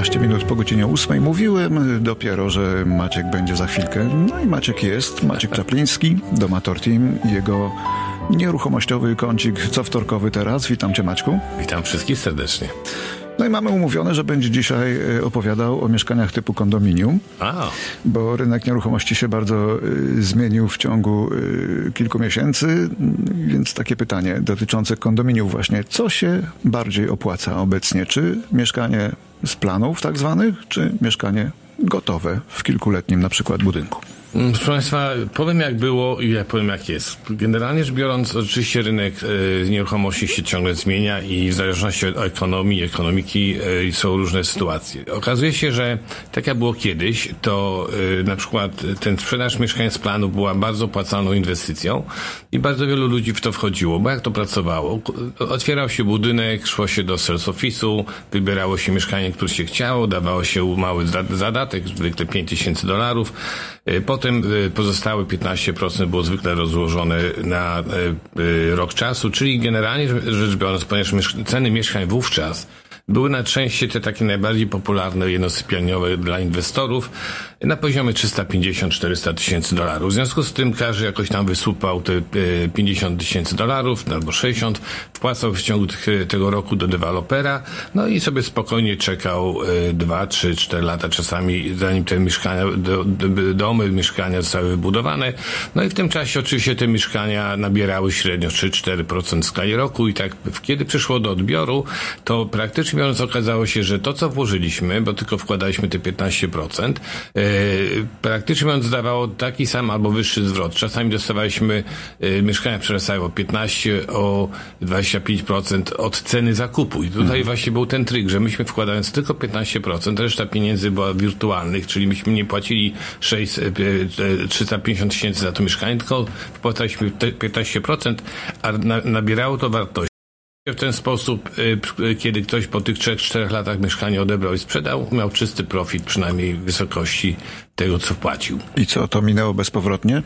15 minut po godzinie 8. Mówiłem dopiero, że Maciek będzie za chwilkę. No i Maciek jest. Maciek Czapliński, Domator Team jego nieruchomościowy kącik co wtorkowy teraz. Witam Cię Maćku. Witam wszystkich serdecznie. No i mamy umówione, że będzie dzisiaj e, opowiadał o mieszkaniach typu kondominium, A, bo rynek nieruchomości się bardzo y, zmienił w ciągu y, kilku miesięcy, więc takie pytanie dotyczące kondominiów właśnie. Co się bardziej opłaca obecnie? Czy mieszkanie z planów tak zwanych, czy mieszkanie gotowe w kilkuletnim na przykład budynku? Mm, Proszę Państwa, powiem jak było i ja powiem jak jest. Generalnie rzecz biorąc, oczywiście rynek e, nieruchomości się ciągle zmienia i w zależności od ekonomii, ekonomiki e, są różne sytuacje. Okazuje się, że tak jak było kiedyś, to e, na przykład ten sprzedaż mieszkań z planu była bardzo opłacalną inwestycją i bardzo wielu ludzi w to wchodziło, bo jak to pracowało? Otwierał się budynek, szło się do sales office'u, wybierało się mieszkanie, które się chciało, dawało się mały za- zadatek, zwykle 5 tysięcy dolarów. E, Potem e, pozostałe 15% było zwykle rozłożone na e, e, rok czasu, czyli generalnie rzecz biorąc, ponieważ ceny mieszkań wówczas były na części te takie najbardziej popularne jednosypialniowe dla inwestorów na poziomie 350-400 tysięcy dolarów. W związku z tym każdy jakoś tam wysupał te e, 50 tysięcy dolarów albo 60, wpłacał w ciągu tych, tego roku do dewelopera, no i sobie spokojnie czekał 2, 3, 4 lata czasami, zanim te mieszkania, do, do, domy, mieszkania zostały wybudowane. No i w tym czasie oczywiście te mieszkania nabierały średnio 3-4% w skali roku i tak kiedy przyszło do odbioru, to praktycznie biorąc okazało się, że to co włożyliśmy, bo tylko wkładaliśmy te 15%, e, praktycznie biorąc dawało taki sam albo wyższy zwrot. Czasami dostawaliśmy, e, mieszkania przerastały o 15, o 25% od ceny zakupu. I tutaj właśnie był ten tryk, że myśmy wkładając tylko 15%, reszta pieniędzy była wirtualnych, czyli myśmy nie płacili 6, e, e, 350 tysięcy za to mieszkanie, tylko wpłacaliśmy te 15%, a na, nabierało to wartości. W ten sposób, y, p- kiedy ktoś po tych 3-4 latach mieszkanie odebrał i sprzedał, miał czysty profit, przynajmniej w wysokości tego, co wpłacił. I co, to minęło bezpowrotnie?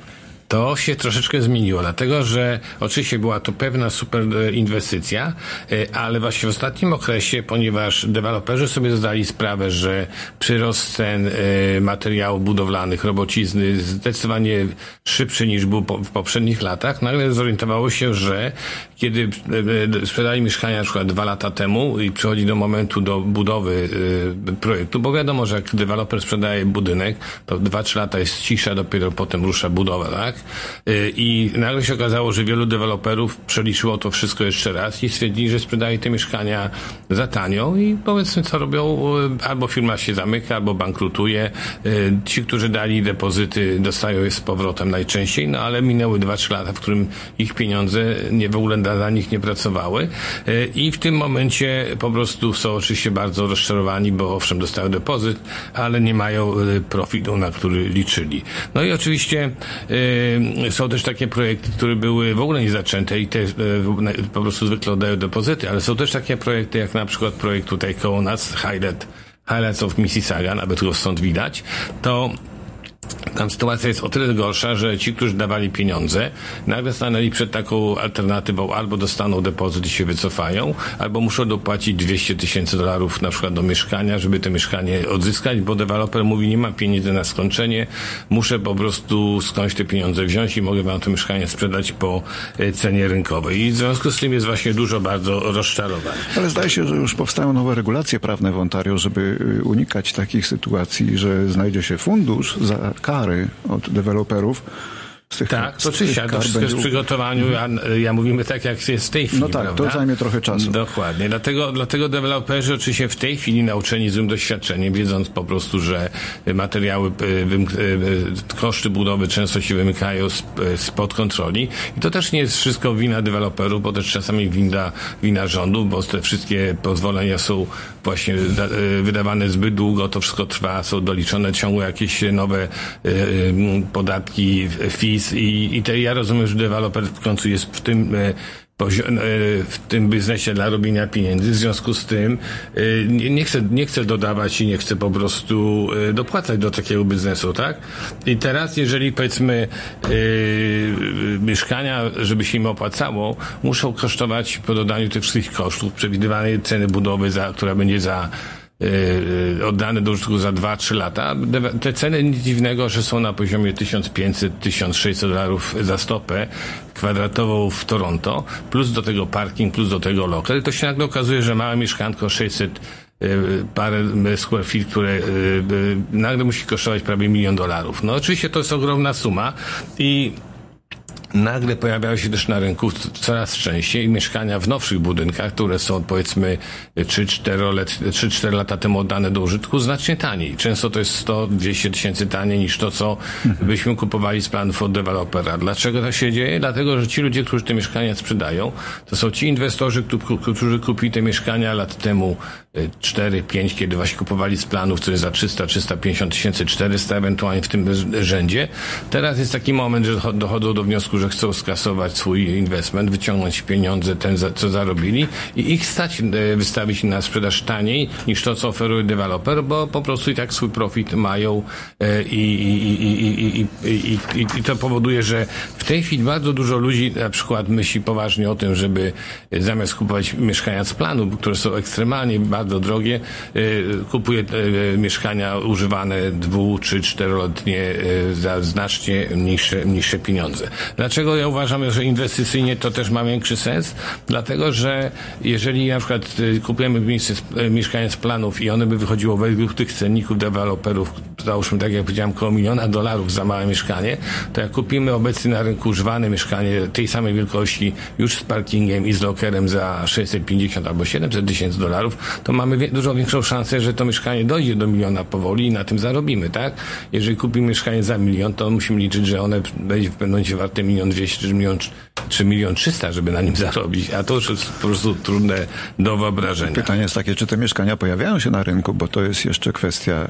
To się troszeczkę zmieniło, dlatego że oczywiście była to pewna super inwestycja, e, ale właśnie w ostatnim okresie, ponieważ deweloperzy sobie zdali sprawę, że przyrost cen e, materiałów budowlanych, robocizny zdecydowanie szybszy niż był w poprzednich latach, nagle zorientowało się, że kiedy e, sprzedali mieszkania na przykład dwa lata temu i przychodzi do momentu do budowy projektu, bo wiadomo, że jak deweloper sprzedaje budynek, to dwa, trzy lata jest cisza, dopiero potem rusza budowa, tak? Y, I nagle się okazało, że wielu deweloperów przeliczyło to wszystko jeszcze raz i stwierdzili, że sprzedaje te mieszkania za tanio i powiedzmy co robią, y, albo firma się zamyka, albo bankrutuje. Y, Ci, którzy dali depozyty dostają je z powrotem najczęściej, no ale minęły 2-3 lata, w którym ich pieniądze nie w ogóle dla nich nie pracowały i w tym momencie po prostu są oczywiście bardzo rozczarowani, bo owszem dostają depozyt, ale nie mają profitu, na który liczyli. No i oczywiście y, są też takie projekty, które były w ogóle nie zaczęte i te na- po prostu zwykle oddają depozyty, ale są też takie projekty, jak na przykład projekt tutaj koło nas, Highlight, Highlights of Mississauga, nawet go stąd widać, to tam sytuacja jest o tyle gorsza, że ci, którzy dawali pieniądze, nagle stanęli przed taką alternatywą, albo dostaną depozyt i się wycofają, albo muszą dopłacić 200 tysięcy dolarów na przykład do mieszkania, żeby to mieszkanie odzyskać, bo deweloper mówi, nie ma pieniędzy na skończenie, muszę po prostu skądś te pieniądze wziąć i mogę wam to mieszkanie sprzedać po e, cenie rynkowej. I w związku z tym jest właśnie dużo bardzo rozczarowań. Ale zdaje się, że już powstają nowe regulacje prawne w Ontario, żeby y, unikać takich sytuacji, że znajdzie się fundusz za kary od deweloperów. Z tych, Tak, to oczywiście, ale to wszystko jest w przygotowaniu, a ja mówimy tak, jak jest w tej chwili, No tak, to prawda? zajmie trochę czasu. Dokładnie, dlatego, dlatego deweloperzy oczywiście w tej chwili nauczeni złym doświadczeniem, wiedząc po prostu, że materiały, y, wym- y, koszty budowy często się wymykają sp- spod kontroli i to też nie jest wszystko wina deweloperów, bo też czasami wina, wina rządu, bo te wszystkie pozwolenia są właśnie da- y, wydawane zbyt długo, to wszystko trwa, są doliczone ciągle jakieś nowe y, y, podatki, fees i, i te, ja rozumiem, że deweloper w końcu jest w tym pozio- e, w tym biznesie dla robienia pieniędzy. W związku z tym e, nie, chcę, nie chcę dodawać i nie chcę po prostu e, dopłacać do takiego biznesu, tak? I teraz, jeżeli powiedzmy e, mieszkania, żeby się im opłacało, muszą kosztować po dodaniu tych wszystkich kosztów przewidywanej ceny budowy, za, która będzie za oddane do użytku za 2-3 lata. Te ceny nic dziwnego, że są na poziomie 1500-1600 dolarów za stopę kwadratową w Toronto, plus do tego parking, plus do tego lokal. To się nagle okazuje, że małe mieszkanko 600 parę square feet, które nagle musi kosztować prawie milion dolarów. No oczywiście to jest ogromna suma i nagle pojawiają się też na rynku coraz częściej mieszkania w nowszych budynkach, które są powiedzmy 3-4 lata temu oddane do użytku znacznie taniej. Często to jest 100-200 tysięcy taniej niż to, co mhm. byśmy kupowali z planów od dewelopera. Dlaczego to się dzieje? Dlatego, że ci ludzie, którzy te mieszkania sprzedają, to są ci inwestorzy, którzy kupili te mieszkania lat temu 4-5, kiedy właśnie kupowali z planów, co jest za 300, 350 tysięcy, 400 ewentualnie w tym rzędzie. Teraz jest taki moment, że dochodzą do wniosku, że chcą skasować swój inwestment, wyciągnąć pieniądze, ten, co zarobili i ich stać e, wystawić na sprzedaż taniej niż to, co oferuje deweloper, bo po prostu i tak swój profit mają i, i, i, i, to powoduje, że w tej chwili bardzo dużo ludzi na przykład myśli poważnie o tym, żeby zamiast kupować mieszkania z planu, które są ekstremalnie bardzo drogie, kupuje mieszkania używane dwu, czy czteroletnie za znacznie niższe pieniądze. Dlaczego ja uważam, że inwestycyjnie to też ma większy sens? Dlatego, że jeżeli na przykład kupujemy mieszkania z planów i one by wychodziło według tych cenników deweloperów, załóżmy tak jak powiedziałem, około miliona dolarów za małe mieszkanie, to jak kupimy obecnie na rynku używane mieszkanie tej samej wielkości już z parkingiem i z lokerem za 650 albo 700 tysięcy dolarów, to mamy dużo większą szansę, że to mieszkanie dojdzie do miliona powoli i na tym zarobimy, tak? Jeżeli kupimy mieszkanie za milion, to musimy liczyć, że one pewnym momencie warte milion dwieście czy milion, czy milion trzysta, żeby na nim zarobić, a to już jest po prostu trudne do wyobrażenia. Pytanie jest takie, czy te mieszkania pojawiają się na rynku, bo to jest jeszcze kwestia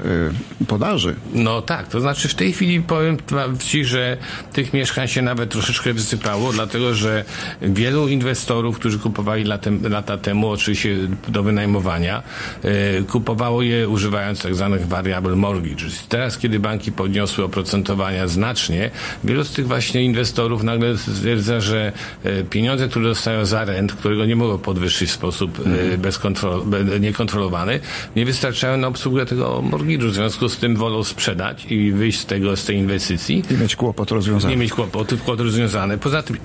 y, podaży. No tak, to znaczy w tej chwili powiem Ci, że tych mieszkań się nawet troszeczkę wysypało, dlatego że wielu inwestorów, którzy kupowali latem, lata temu, oczywiście do wynajmowania, y, kupowało je używając tak zwanych variable mortgage. Teraz, kiedy banki podniosły oprocentowania znacznie, wielu z tych właśnie inwestorów nagle stwierdza, że y, pieniądze, które dostają za rent, którego nie mogą podwyższyć w sposób mm. bezkontrol, niekontrolowany, nie wystarczają na obsługę tego mortgage'u. W związku z tym wolą sprzedać i wyjść z tego, z tej inwestycji. I mieć kłopot rozwiązany. Nie mieć kłopoty, kłopot rozwiązany. Poza tym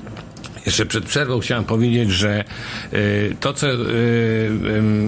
jeszcze przed przerwą chciałem powiedzieć, że y, to, co y,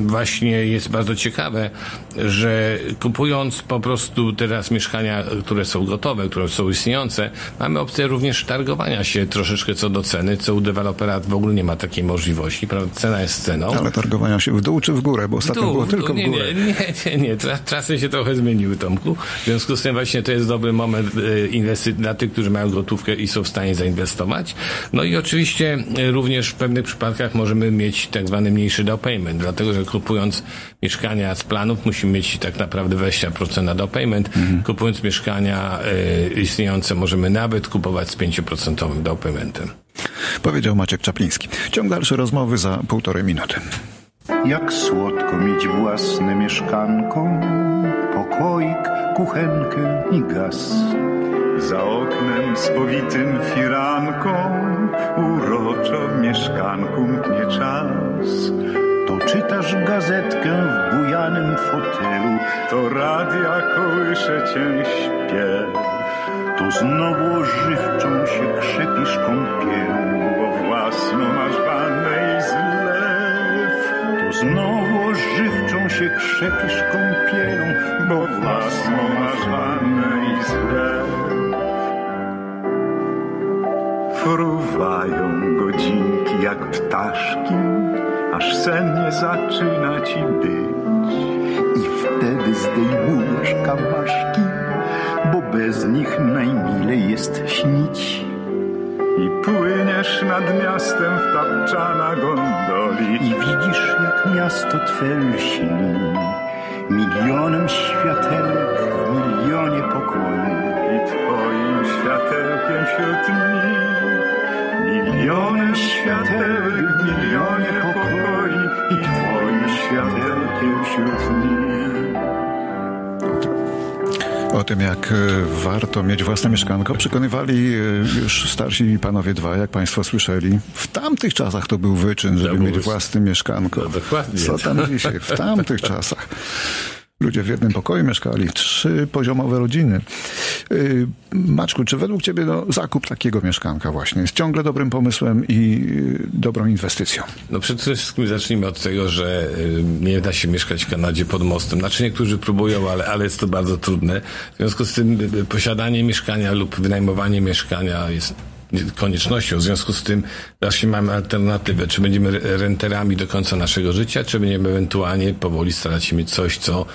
właśnie jest bardzo ciekawe, że kupując po prostu teraz mieszkania, które są gotowe, które są istniejące, mamy opcję również targowania się troszeczkę co do ceny, co u dewelopera w ogóle nie ma takiej możliwości. Prawda? Cena jest ceną. Ale targowania się w dół czy w górę? Bo ostatnio dół, było tylko nie, w górę. Nie, nie, nie. nie. Czasy się trochę zmieniły, Tomku. W związku z tym właśnie to jest dobry moment inwestycji dla tych, którzy mają gotówkę i są w stanie zainwestować. No i oczywiście Oczywiście e, również w pewnych przypadkach możemy mieć tak zwany mniejszy down payment, dlatego że kupując mieszkania z planów musimy mieć tak naprawdę 20% na down payment. Mhm. Kupując mieszkania y, istniejące możemy nawet kupować z 5% down paymentem. Powiedział Maciek Czapliński. Ciąg dalszy rozmowy za półtorej minuty. Jak słodko mieć własne mieszkanko, pokoik, kuchenkę i gaz. Za oknem spowitym firanką uroczo w mieszkanku mknie czas. To czytasz gazetkę w bujanym fotelu, to radia kołysze cię śpiew. To znowu ożywczą się krzepisz kąpielą, bo własną masz wannę i zlew. To znowu ożywczą się krzepisz kąpielą, bo własną masz wannę i zlew. Fruwają godzinki jak ptaszki, aż sen nie zaczyna ci być. I wtedy zdejmujesz kamaszki, bo bez nich najmilej jest śnić. I płyniesz nad miastem w tapczana gondoli i widzisz jak miasto twe lśni. Milionem światełek w milionie pokoi twoim światełkiem wśród nich. Milionem światełek w milionie pokoi i Twoim światełkiem wśród nich. o tym, jak e, warto mieć własne mieszkanko, przekonywali e, już starsi panowie dwa, jak państwo słyszeli. W tamtych czasach to był wyczyn, żeby mieć własne mieszkanko. No, dokładnie. Co tam dzisiaj? W tamtych czasach. Ludzie w jednym pokoju mieszkali, trzy poziomowe rodziny. Yy, Maczku, czy według ciebie no, zakup takiego mieszkanka właśnie jest ciągle dobrym pomysłem i yy, dobrą inwestycją? No przede wszystkim zacznijmy od tego, że y, nie da się mieszkać w Kanadzie pod mostem. Znaczy niektórzy próbują, ale, ale jest to bardzo trudne. W związku z tym y, posiadanie mieszkania lub wynajmowanie mieszkania jest koniecznością. W związku z tym właśnie mamy alternatywę. Czy będziemy re- renterami do końca naszego życia, czy będziemy ewentualnie powoli starać się mieć coś, co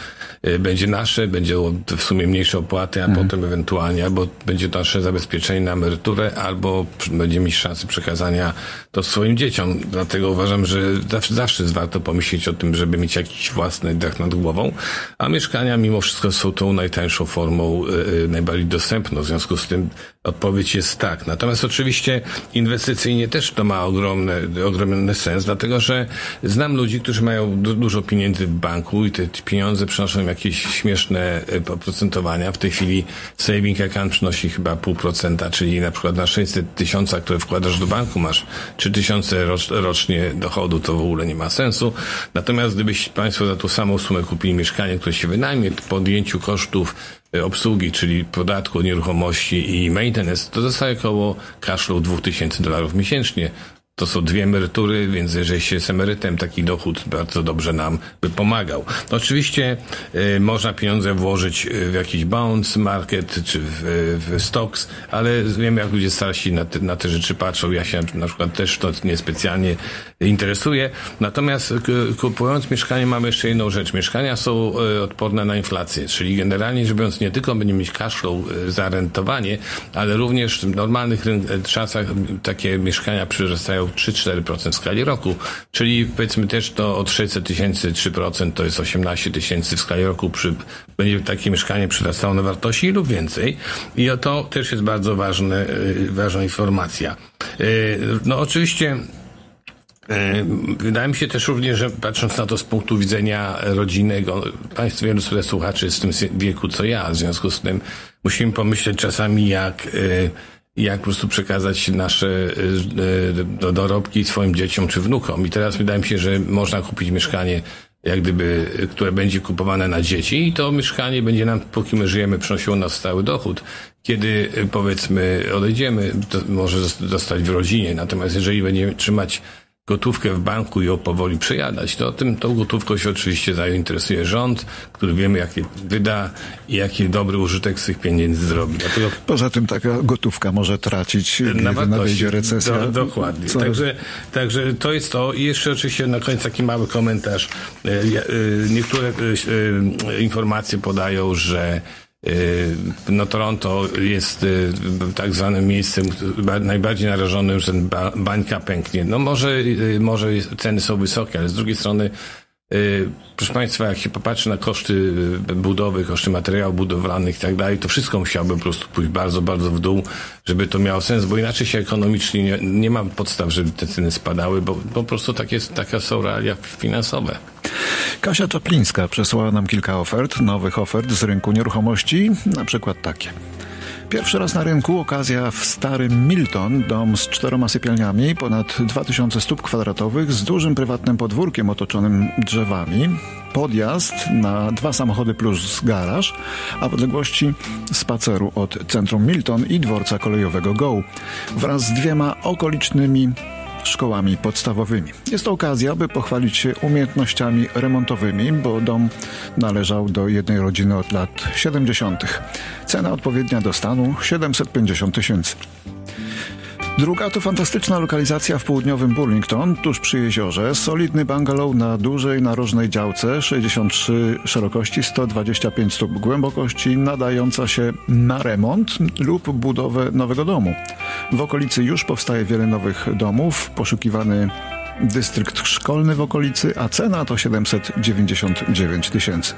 będzie nasze, będzie w sumie mniejsze opłaty, a potem ewentualnie albo będzie to nasze zabezpieczenie na emeryturę, albo będziemy mieć szansę przekazania to swoim dzieciom. Dlatego uważam, że zawsze, zawsze jest warto pomyśleć o tym, żeby mieć jakiś własny dach nad głową, a mieszkania mimo wszystko są tą najtańszą formą, y, y, najbardziej dostępną. W związku z tym odpowiedź jest tak. Natomiast oczywiście inwestycyjnie też to ma ogromny, ogromny sens, dlatego że znam ludzi, którzy mają du- dużo pieniędzy w banku i te pieniądze przynoszą jakieś śmieszne y, oprocentowania. W tej chwili saving account przynosi chyba pół procenta, czyli na przykład na 600 tysiąca, które wkładasz do banku, masz 3 tysiące rocz, rocznie dochodu, to w ogóle nie ma sensu. Natomiast gdybyś Państwo za tą samą sumę kupili mieszkanie, które się wynajmie, po odjęciu kosztów y, obsługi, czyli podatku od nieruchomości i maintenance, to zostaje około cashflow 2000 dolarów miesięcznie. To są dwie emerytury, więc jeżeli się jest emerytem, taki dochód bardzo dobrze nam by pomagał. No oczywiście y, można pieniądze włożyć y, w jakiś bonds market czy w, w stocks, ale wiemy jak ludzie starsi na te, na te rzeczy patrzą. Ja się na przykład też to niespecjalnie interesuje. Natomiast kupując mieszkanie mamy jeszcze jedną rzecz. Mieszkania są y, odporne na inflację, czyli generalnie rzecz biorąc nie tylko będziemy mieć cashflow y, za rentowanie, ale również w normalnych czasach y, takie mieszkania przyrastają 3-4% w skali roku. Czyli powiedzmy też to od 600 tysięcy 3% to jest 18 tysięcy w skali roku przy, będzie takie mieszkanie przyrastało na wartości lub więcej. I to też jest bardzo ważne, y, ważna informacja. Y, No oczywiście E, Wydaje mi się też również, że patrząc na to z punktu widzenia rodzinnego, Państwo wielu słuchaczy jest w tym wieku co ja, w związku z tym musimy pomyśleć czasami jak, jak po prostu przekazać nasze e, do- dorobki swoim dzieciom czy wnukom. I teraz wydaje mi się, że można kupić mieszkanie jak gdyby, które będzie kupowane na dzieci i to mieszkanie będzie nam, póki my żyjemy, przynosiło nas stały dochód. Kiedy e, powiedzmy odejdziemy, to może zostać w rodzinie. Natomiast jeżeli będziemy trzymać gotówkę w banku i ją powoli przejadać, to tym, tą gotówką się oczywiście zainteresuje rząd, który wiemy, jakie wyda i jaki dobry użytek z tych pieniędzy zrobi. Dlatego Poza tym taka gotówka może tracić, na kiedy wartości. nadejdzie recesja. Do, dokładnie. Co- Także, także to jest to. I jeszcze oczywiście na koniec taki mały komentarz. E, e, Niektóre e, informacje podają, że no Toronto jest e, tak zwanym miejscem ba- najbardziej narażonym, że bańka pęknie. No może, e, może ceny są wysokie, ale z drugiej strony Proszę Państwa, jak się popatrzy na koszty y, budowy, koszty materiałów budowlanych i tak dalej, to wszystko musiałoby po prostu pójść bardzo, bardzo w dół, żeby to miało sens, bo inaczej się ekonomicznie nie, nie ma podstaw, żeby te ceny spadały, bo po prostu takie, takie są realia finansowe. Kasia Czaplińska przesłała nam kilka ofert, nowych ofert z rynku nieruchomości, na przykład takie. Pierwszy raz na rynku okazja w starym Milton, dom z czteroma sypialniami, ponad 2000 stóp kwadratowych, z dużym prywatnym podwórkiem otoczonym drzewami, podjazd na dwa samochody plus garaż, a w odległości spaceru od centrum Milton i dworca kolejowego Go, wraz z dwiema okolicznymi szkołami podstawowymi. Jest to okazja, by pochwalić się umiejętnościami remontowymi, bo dom należał do jednej rodziny od lat 70. Cena odpowiednia do stanu 750 tysięcy. Druga to fantastyczna lokalizacja w południowym Burlington, tuż przy jeziorze. Solidny bungalow na dużej narożnej działce, 63 szerokości, 125 stóp głębokości, nadająca się na remont lub budowę nowego domu. W okolicy już powstaje wiele nowych domów, poszukiwany dystrykt szkolny w okolicy, a cena to 799 tysięcy.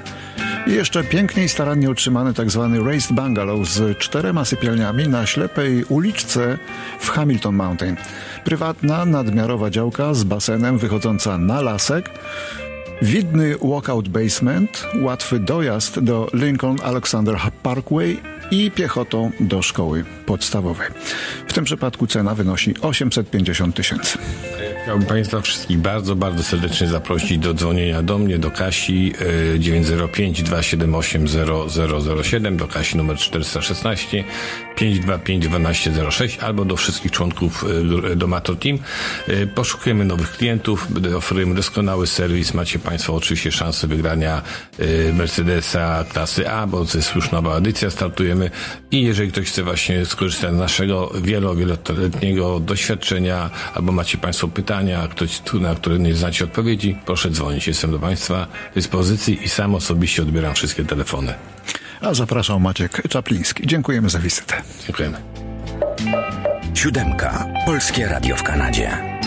I jeszcze pięknie i starannie utrzymany tak zwany raised bungalow z czterema sypialniami na ślepej uliczce w Hamilton Mountain. Prywatna, nadmiarowa działka z basenem wychodząca na lasek. Widny walkout basement, łatwy dojazd do Lincoln Alexander Parkway i piechotą do szkoły podstawowej. W tym przypadku cena wynosi 850 tysięcy. Chciałbym Państwa wszystkich bardzo, bardzo serdecznie zaprosić do dzwonienia do mnie, do Kasi 905 278 0007, do Kasi numer 416 525 1206 albo do wszystkich członków y, do Mato Team. Y, poszukujemy nowych klientów, oferujemy doskonały serwis. Macie Państwo oczywiście szansę wygrania y, Mercedesa klasy A, bo to jest już nowa edycja, startujemy i jeżeli ktoś chce właśnie skorzystać z naszego wielo, wieloletniego doświadczenia albo macie Państwo pytania, ktoś, na które nie znacie odpowiedzi, proszę dzwonić. Jestem do Państwa dyspozycji i sam osobiście odbieram wszystkie telefony. A zapraszam Maciek Czapliński. Dziękujemy za wizytę. Dziękujemy. Siódemka. Polskie Radio w Kanadzie.